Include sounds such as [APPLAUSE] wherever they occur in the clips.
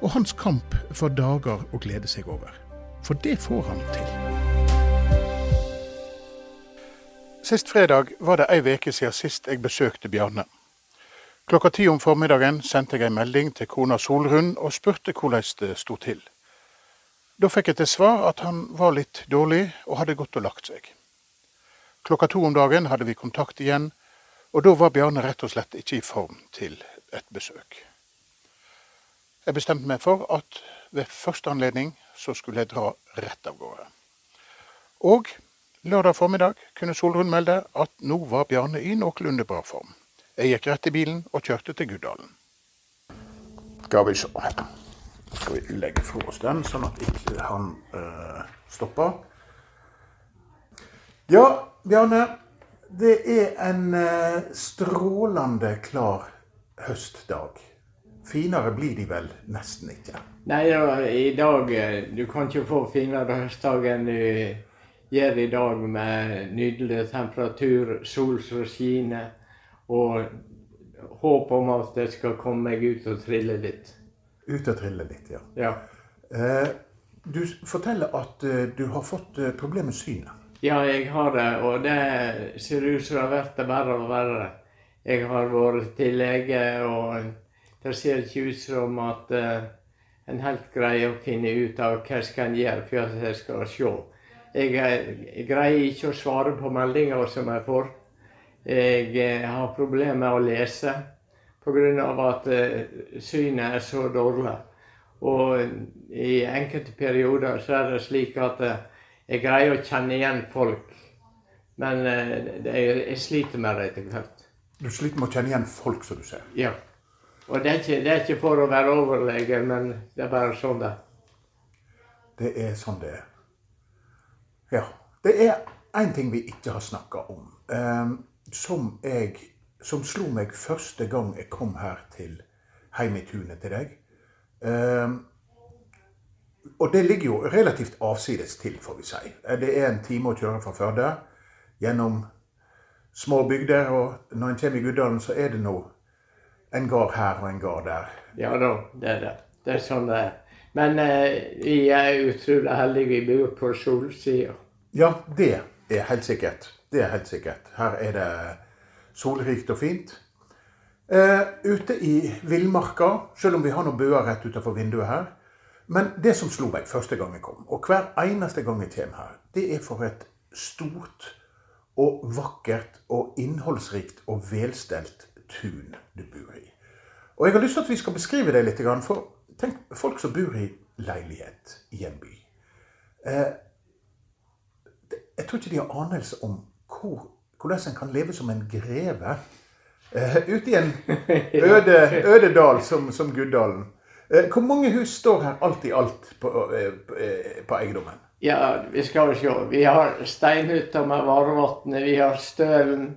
og hans kamp for dager å glede seg over. For det får han til. Sist fredag var det ei uke siden sist jeg besøkte Bjarne. Klokka ti om formiddagen sendte jeg ei melding til kona Solrun og spurte hvordan det sto til. Da fikk jeg til svar at han var litt dårlig og hadde gått og lagt seg. Klokka to om dagen hadde vi kontakt igjen, og da var Bjarne rett og slett ikke i form til et besøk. Jeg bestemte meg for at ved første anledning så skulle jeg dra rett av gårde. Og lørdag formiddag kunne Solrun melde at nå var Bjarne i noenlunde bra form. Jeg gikk rett i bilen og kjørte til Guddalen. Skal vi se her. Skal vi legge fra oss den, sånn at ikke han øh, stopper. Ja, Bjarne. Det er en øh, strålende klar høstdag. Finere blir de vel nesten ikke? Nei, ja, i dag eh, Du kan ikke få finere høstdag enn du gjør i dag, med nydelig temperatur, sol som skinner, og håp om at jeg skal komme meg ut og trille litt. Ut og trille litt, ja. ja. Eh, du forteller at eh, du har fått problemer med synet. Ja, jeg har det, og det ser ut som det har vært det verre og verre. Jeg har vært til lege, og det ser ikke ut som at uh, en helt greier å finne ut av hva jeg skal gjøre for at jeg skal se. Jeg, jeg greier ikke å svare på meldinger som jeg får. Jeg, jeg eh, har problemer med å lese pga. at uh, synet er så dårlig. Og i enkelte perioder så er det slik at uh, jeg greier å kjenne igjen folk. Men uh, jeg, jeg sliter med det etter hvert. Du sliter med å kjenne igjen folk, som du ser? Ja. Og det er, ikke, det er ikke for å være overlege, men det er bare sånn det Det er sånn det er. Ja. Det er én ting vi ikke har snakka om, um, som, jeg, som slo meg første gang jeg kom her til Heim i tunet til deg. Um, og det ligger jo relativt avsides til, får vi si. Det er en time å kjøre fra Førde gjennom små bygder. Og når en kommer i Guddalen, så er det nå en går her og en går der. Ja da, det er det. Det er sånn det er. Men eh, vi er utrolig heldige. Vi bor på solsida. Ja, det er helt sikkert. Det er helt sikkert. Her er det solrikt og fint. Eh, ute i villmarka, selv om vi har noen buer rett utenfor vinduet her. Men det som slo meg første gang jeg kom, og hver eneste gang jeg kommer her, det er for et stort og vakkert og innholdsrikt og velstelt tun du bor i. Og jeg har lyst til at vi skal beskrive det litt. For tenk folk som bor i leilighet i en by. Eh, jeg tror ikke de har anelse om hvor, hvordan en kan leve som en greve eh, ute i en øde, [LAUGHS] øde dal som, som Guddalen. Eh, hvor mange hus står her alt i alt på, på eiendommen? Ja, vi skal se. Vi har steinhytta med Varevatnet. Vi har Stølen.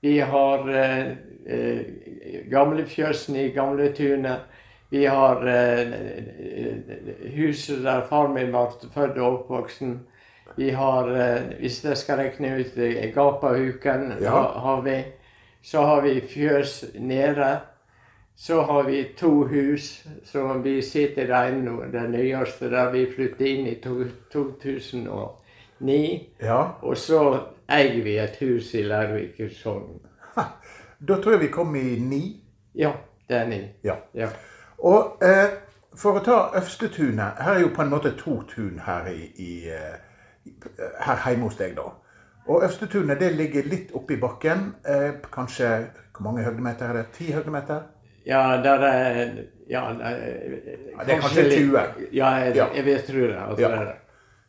Vi har eh, Gamlefjøsen i Gamletunet. Vi har eh, huset der far min ble født og oppvoksen. Vi har, eh, hvis jeg skal regne ut eh, Gapahuken, ja. har vi. Så har vi fjøs nede. Så har vi to hus som vi sitter det ene, det nyeste, der vi flyttet inn i 2009. Ja. Og så eier vi et hus i Lærvik Sogn. [LAUGHS] Da tror jeg vi kom i ni. Ja, det er ni. Ja. ja. Og eh, for å ta Øvstetunet Her er jo på en måte to tun her, i, i, eh, her hjemme hos deg, da. Og Øvstetunet det ligger litt oppi bakken. Eh, kanskje Hvor mange høydemeter er det? Ti høydemeter? Ja, der er Ja, det er kanskje 20? Ja, jeg, ja. jeg vet, tror det. Altså, ja.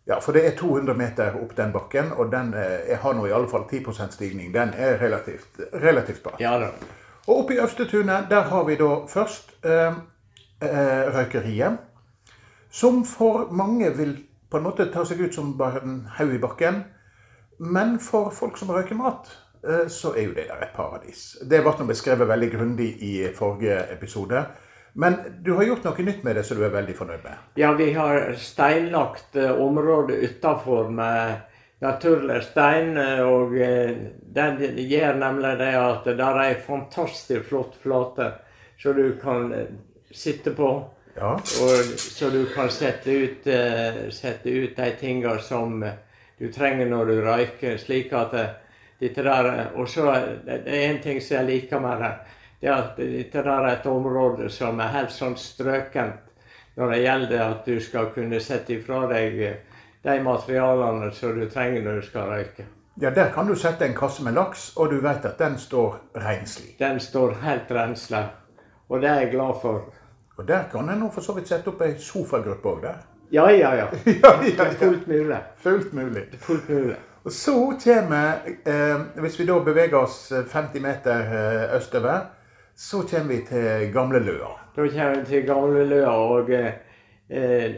Ja. for det er 200 meter opp den bakken, og den jeg har nå i alle fall 10% stigning. Den er relativt, relativt bra. Ja, da. Og oppe i Øvstetunet, der har vi da først eh, eh, røykeriet. Som for mange vil på en måte ta seg ut som bare en haug i bakken. Men for folk som røyker mat, eh, så er jo det der et paradis. Det ble beskrevet veldig grundig i forrige episode. Men du har gjort noe nytt med det som du er veldig fornøyd med? Ja, vi har steinlagt eh, området utafor med naturlig stein. eh, Og eh, den gjør nemlig det at det der er ei fantastisk flott flate som du kan sitte på. Ja. Og så du kan sette ut, sette ut de tinga som du trenger når du røyker. slik at dette der, Og så det det er en ting som jeg liker med det. Det at dette er et område som er helt sånn strøkent når det gjelder at du skal kunne sette ifra deg eh, de materialene som du trenger når du skal røyke. ja, der kan du sette en kasse med laks, og du vet at den står renslig. Den står helt renslig, og det er jeg glad for. Og der kan en for så vidt sette opp ei sofagruppe òg, der. [LAUGHS] Ja, ja, ja. [LAUGHS] ja, ja, ja. fullt mulig. Fullt mulig. Fullt mulig. Og så kommer, eh, hvis vi da beveger oss 50 meter eh, østover, så kommer vi til Gamle Løa. Da kommer vi til Gamleløa, og eh, eh,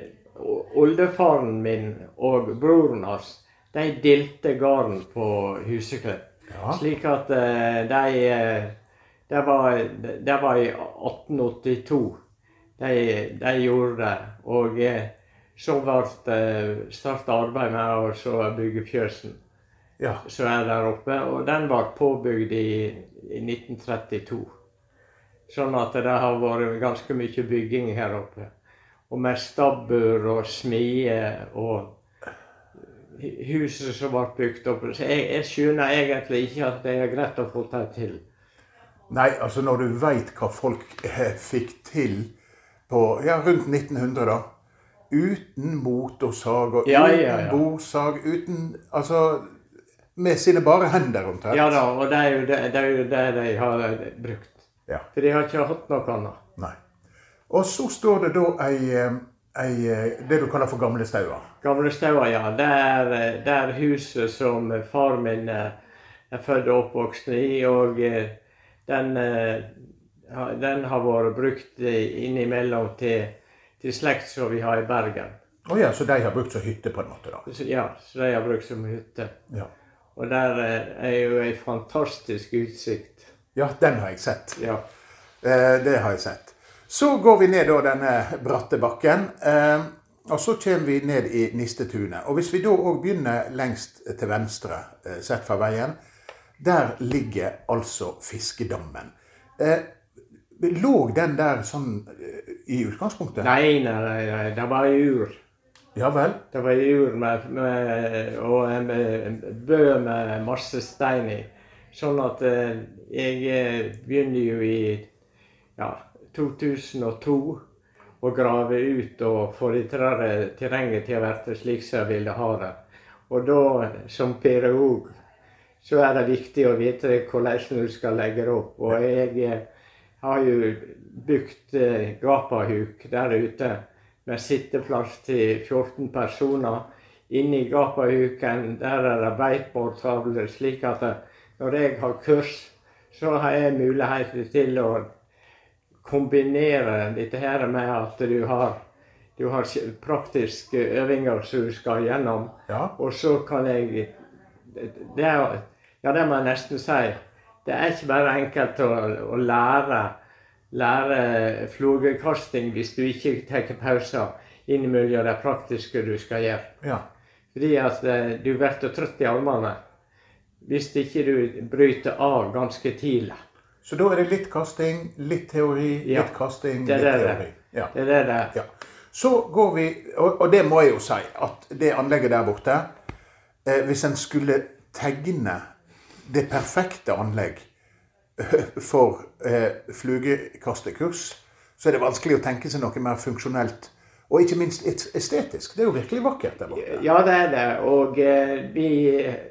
oldefaren min og broren hans de delte gården på Huseklepp. Ja. Slik at eh, de eh, Det var, de var i 1882 de, de gjorde det. Og eh, så ble starta arbeid med å bygge fjøsen Ja. som er der oppe. Og den ble påbygd i, i 1932. Sånn at det har vært ganske mye bygging her oppe. Og med stabbur og smie og huset som ble bygd opp. Så jeg, jeg skjønner egentlig ikke at det er greit å få det til. Nei, altså når du veit hva folk eh, fikk til på ja, rundt 1900, da. Uten motorsag og Ja, uten ja, ja. bordsag, uten Altså med sine bare hender, omtrent. Ja da, og det er jo det, det, er jo det de har brukt. Ja. For de har ikke hatt noe annet. Nei. Og så står det da ei, ei eh, det du kaller for gamle stauer? Gamle stauer, ja. Det er, eh, det er huset som far min eh, er født og oppvokst i. Og den, den har vært brukt innimellom til, til slekt som vi har i Bergen. Å ja, så de har brukt som hytte, på en måte, da. Ja, så de har brukt som hytte. Ja. Og der er jo ei fantastisk utsikt. Ja, den har jeg sett. Ja. Eh, det har jeg sett. Så går vi ned da denne bratte bakken. Eh, og så kommer vi ned i Nistetunet. Og hvis vi da òg begynner lengst til venstre, eh, sett fra veien, der ligger altså fiskedammen. Eh, lå den der sånn i utgangspunktet? Nei, nei, nei, nei, det var ei ur. Ja vel? Det var ei ur med, med, og en bø med masse stein i. Sånn at eh, jeg eh, begynner jo i ja, 2002 å grave ut og få der terrenget til å bli slik som jeg ville ha det. Og da, som pedagog, så er det viktig å vite hvordan du skal legge det opp. Og jeg eh, har jo bygd gapahuk der ute med sitteplass til 14 personer. Inni gapahuken der er det beitbordtavler, slik at når jeg har kurs, så har jeg mulighet til å kombinere dette her med at du har, du har praktiske øvinger som du skal gjennom. Ja. Og så kan jeg det er, Ja, det må jeg nesten si. Det er ikke bare enkelt å, å lære, lære flugekasting hvis du ikke tar pauser innimellom det praktiske du skal gjøre. ja. Fordi at eh, du blir trøtt i armene hvis ikke du bryter av ganske tidlig. Så da er det litt kasting, litt teori, Ja. litt kasting, litt det. teori. Ja. Det er det. Ja. Så går vi, og, og det må jeg jo si, at det anlegget der borte eh, Hvis en skulle tegne det perfekte anlegg eh, for eh, flugekastekurs, så er det vanskelig å tenke seg noe mer funksjonelt. Og ikke minst estetisk. Det er jo virkelig vakkert der borte. Ja, det er det. Og eh, vi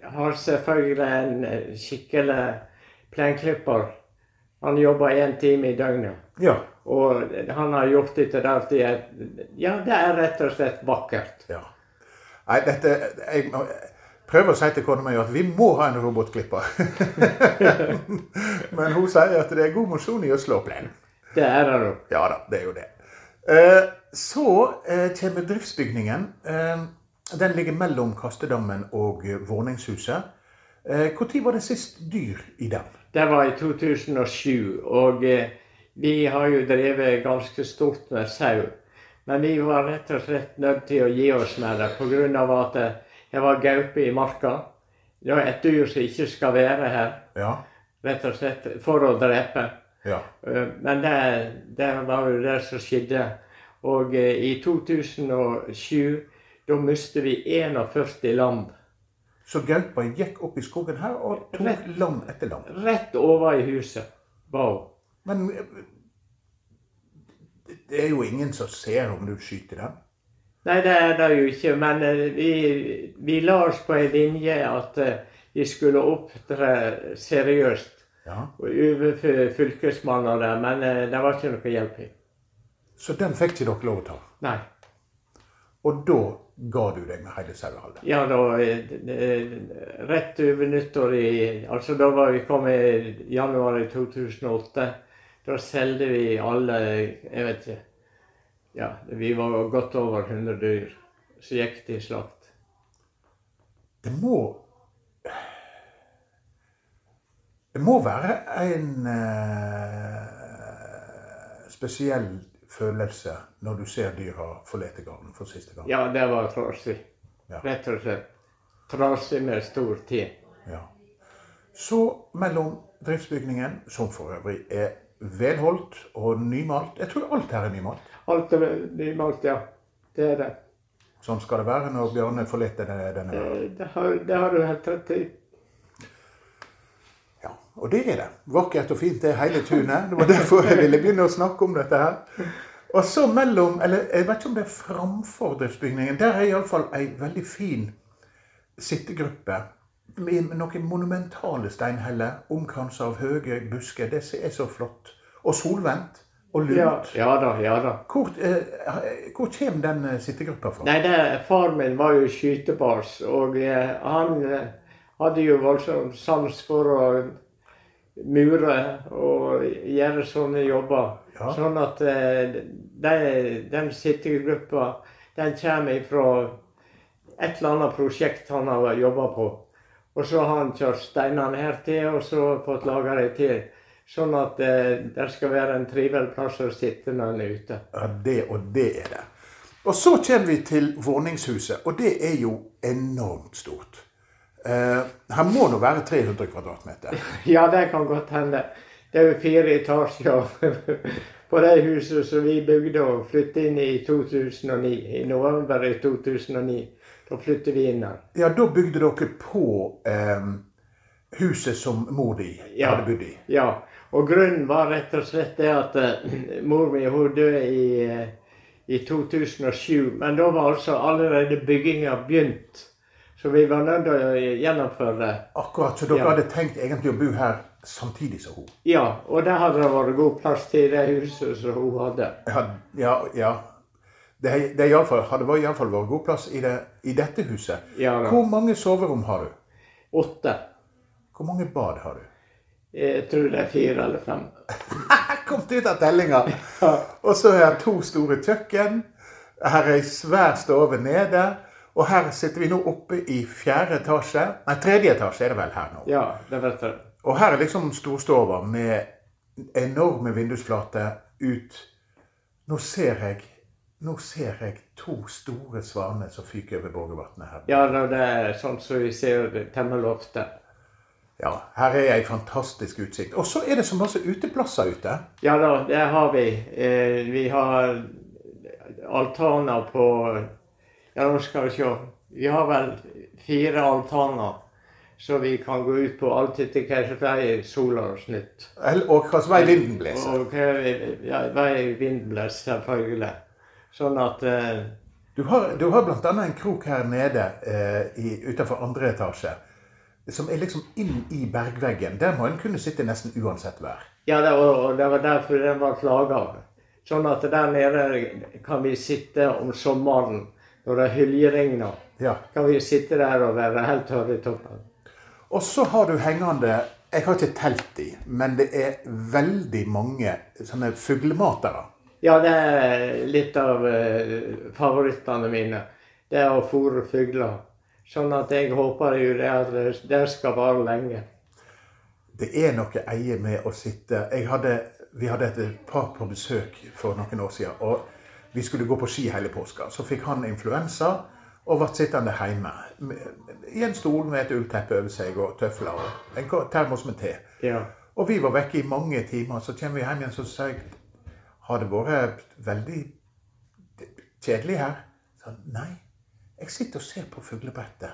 har selvfølgelig en eh, skikkelig plenklipper. Han jobber én time i døgnet. Ja. Og han har gjort dette der det. et Ja, det er rett og slett vakkert. ja. Nei, dette Jeg prøver å si til kona mi at vi må ha en robotklipper. [LAUGHS] Men hun sier at det er god mosjon i å slå plen. Det er det nok. Ja da, det er jo det. Eh, så eh, kommer driftsbygningen. Eh, den ligger mellom Kastedammen og eh, Våningshuset. Når var det sist dyr i den? Det var i 2007. Og eh, vi har jo drevet ganske stort med sau. Men vi var rett og slett nødt til å gi oss med det pga. at det var gaupe i marka. Det er et dyr som ikke skal være her. Ja. Rett og slett for å drepe. Ja. Eh, men det, det var jo det som skjedde. Og eh, i 2007 da mistet vi 41 lam. Så gaupa gikk opp i skogen her og tok rett, lam etter lam? Rett over i huset Wow. Men det er jo ingen som ser om du skyter dem? Nei, det er det jo ikke. Men eh, vi, vi la oss på en linje at eh, vi skulle opptre seriøst ja. Og fylkesmannen der. Men eh, det var ikke noe hjelp i. Så den fikk ikke dere lov å ta? Nei. Og da ga du deg med hele sauehallet? Ja, da, eh, rett over nyttår i Altså da var vi kommet i januar i 2008. Da solgte vi alle Jeg vet ikke. Ja, vi var godt over 100 dyr. Så gikk det slakt. Det må Det må være en uh, spesiell følelse når du ser dyra forlate gården for siste gang? Ja, det var trasig. Ja. Rett og slett. Trasig med stor T. Ja. Så mellom driftsbygningen, som for øvrig er vedholdt og nymalt Jeg tror alt her er nymalt? Alt er nymalt, ja. Det er det. Sånn skal det være når Bjarne forlater denne verden? Det, har, det har du helt rett i. Og det er det. Vakkert og fint det er hele tunet. Det var derfor jeg ville begynne å snakke om dette her. Og så mellom, eller jeg vet ikke om det er framfor driftsbygningen, der er iallfall ei veldig fin sittegruppe med noen monumentale steinheller omkransa av høye busker. Det er så flott. Og solvendt. Og lunt. Ja, ja da, ja da. Hvor, eh, hvor kommer den eh, sittegruppa fra? Nei, det, Far min var jo skytebars, og eh, han eh, hadde jo voldsom sans for å mure og gjøre sånne jobber. Ja. Sånn at eh, de, den sittegruppa den kommer fra et eller annet prosjekt han har jobba på. Og så har han kjørt steinene her til, og så fått laga dem til. Sånn at eh, det skal være en trivelig plass å sitte når en er ute. Ja, det og det er det. Og så kommer vi til våningshuset, og det er jo enormt stort. Uh, her må nå være 300 kvadratmeter? [LAUGHS] Ja, det kan godt hende. Det er jo fire etasjer [LAUGHS] på det huset som vi bygde og flyttet inn i 2009. I november i 2009. Da flyttet vi inn her. Ja, da bygde dere på eh, huset som mor di ja, hadde bodd i? Ja. Og grunnen var rett og slett det at uh, [CLEARS THROAT] mor mi hun døde i, uh, i 2007. Men da var altså allerede bygginga begynt. Så vi var nødt til å gjennomføre det. Akkurat, Så dere ja. hadde tenkt egentlig å bo her samtidig som hun? Ja, og der hadde det vært god plass til det huset som hun hadde. Ja, ja. ja. Det, det fall, hadde iallfall vært god plass i, det, i dette huset. Ja, Hvor mange soverom har du? Åtte. Hvor mange bad har du? Jeg tror det er fire eller fem. [LAUGHS] Kom ut av tellinga! [LAUGHS] Og så er det to store kjøkken. Her er ei svær stove nede. Og her sitter vi nå oppe i fjerde etasje. Nei, tredje etasje er det vel her nå. Ja, det vet jeg. Og her er liksom storstova med enorme vindusflater ut. Nå ser jeg nå ser jeg to store svaner som fyker over Borgervatnet her. Ja, det er sånn som vi ser temmelig ofte. Ja, her er ei fantastisk utsikt. Og så er det så masse uteplasser ute. Ja da, det har vi. Eh, vi har altaner på ja, nå skal vi se. Vi har vel fire altaner. Så vi kan gå ut på alt etter hvilken vei sola har snudd. Og hvilken vei vinden blåser. Og ja, vei vinden blåser, selvfølgelig. Sånn at eh, Du har, du har bl.a. en krok her nede eh, utenfor andre etasje. Som er liksom inn i bergveggen. Der må en kunne sitte nesten uansett vær. Ja, det, og det var derfor den var laga. Sånn at der nede kan vi sitte om sommeren når det hyljeregner, ja. kan vi sitte der og være helt tørre i toppen. Og så har du hengende Jeg har ikke telt dem, men det er veldig mange sånne fuglematere. Ja, det er litt av uh, favorittene mine. Det er å fôre fugler. Sånn at jeg håper jo det at det- skal vare lenge. Det er noe eie med å sitte hadde, Vi hadde et par på besøk for noen år siden. og Vi skulle gå på ski hele påska. Så fikk han influensa og ble sittende hjemme i en stol med et ullteppe over seg og tøfler og en termos med te. Ja. Og vi var vekke i mange timer. Så kommer vi hjem igjen så sier jeg Har det vært veldig kjedelig her? Så Nei. Jeg sitter og ser på fuglebrettet.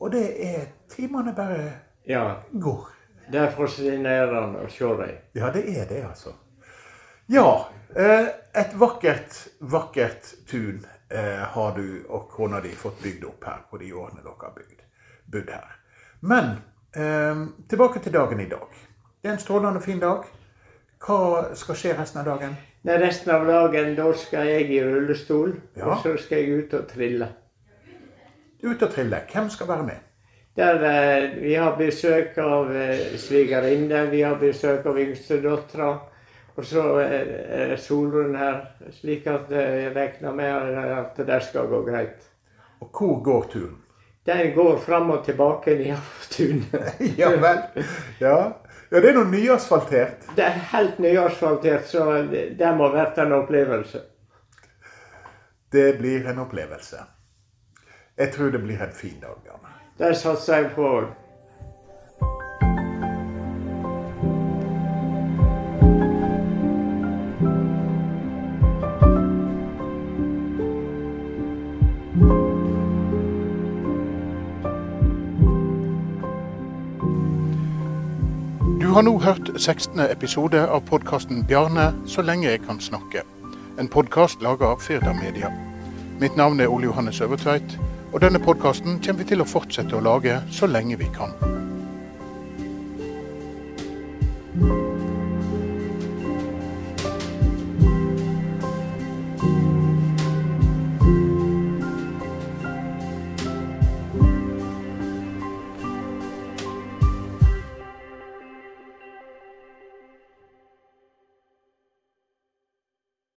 Og det er Timene bare ja. går. Det er fascinerende å se deg. Ja, det er det, altså. Ja. eh, Et vakkert, vakkert tun eh, har du og kona di fått bygd opp her på de årene dere har bygd, bodd her. Men eh, tilbake til dagen i dag. Det er en strålende fin dag. Hva skal skje resten av dagen? Nei, resten av dagen da skal jeg i rullestol, Ja. og så skal jeg ut og trille. Ut og trille. Hvem skal være med? Der Vi har besøk av eh, svigerinne, vi har besøk av yngstedattera. Og så eh, er Solrun her, slik at eh, jeg regner med at det skal gå greit. Og hvor går turen? Den går fram og tilbake nedover tunet. [LAUGHS] ja vel. Ja. ja, det er noe nyasfaltert. Det er helt nyasfaltert, så det det må være en opplevelse. Det blir en opplevelse. Jeg tror det blir en fin dag, Janne. Det satser jeg på. Har nå hørt 16. episode av podkasten 'Bjarne så lenge jeg kan snakke'. En podkast laga av Firda Media. Mitt navn er Ole Johannes Øvertveit, og denne podkasten kommer vi til å fortsette å lage så lenge vi kan.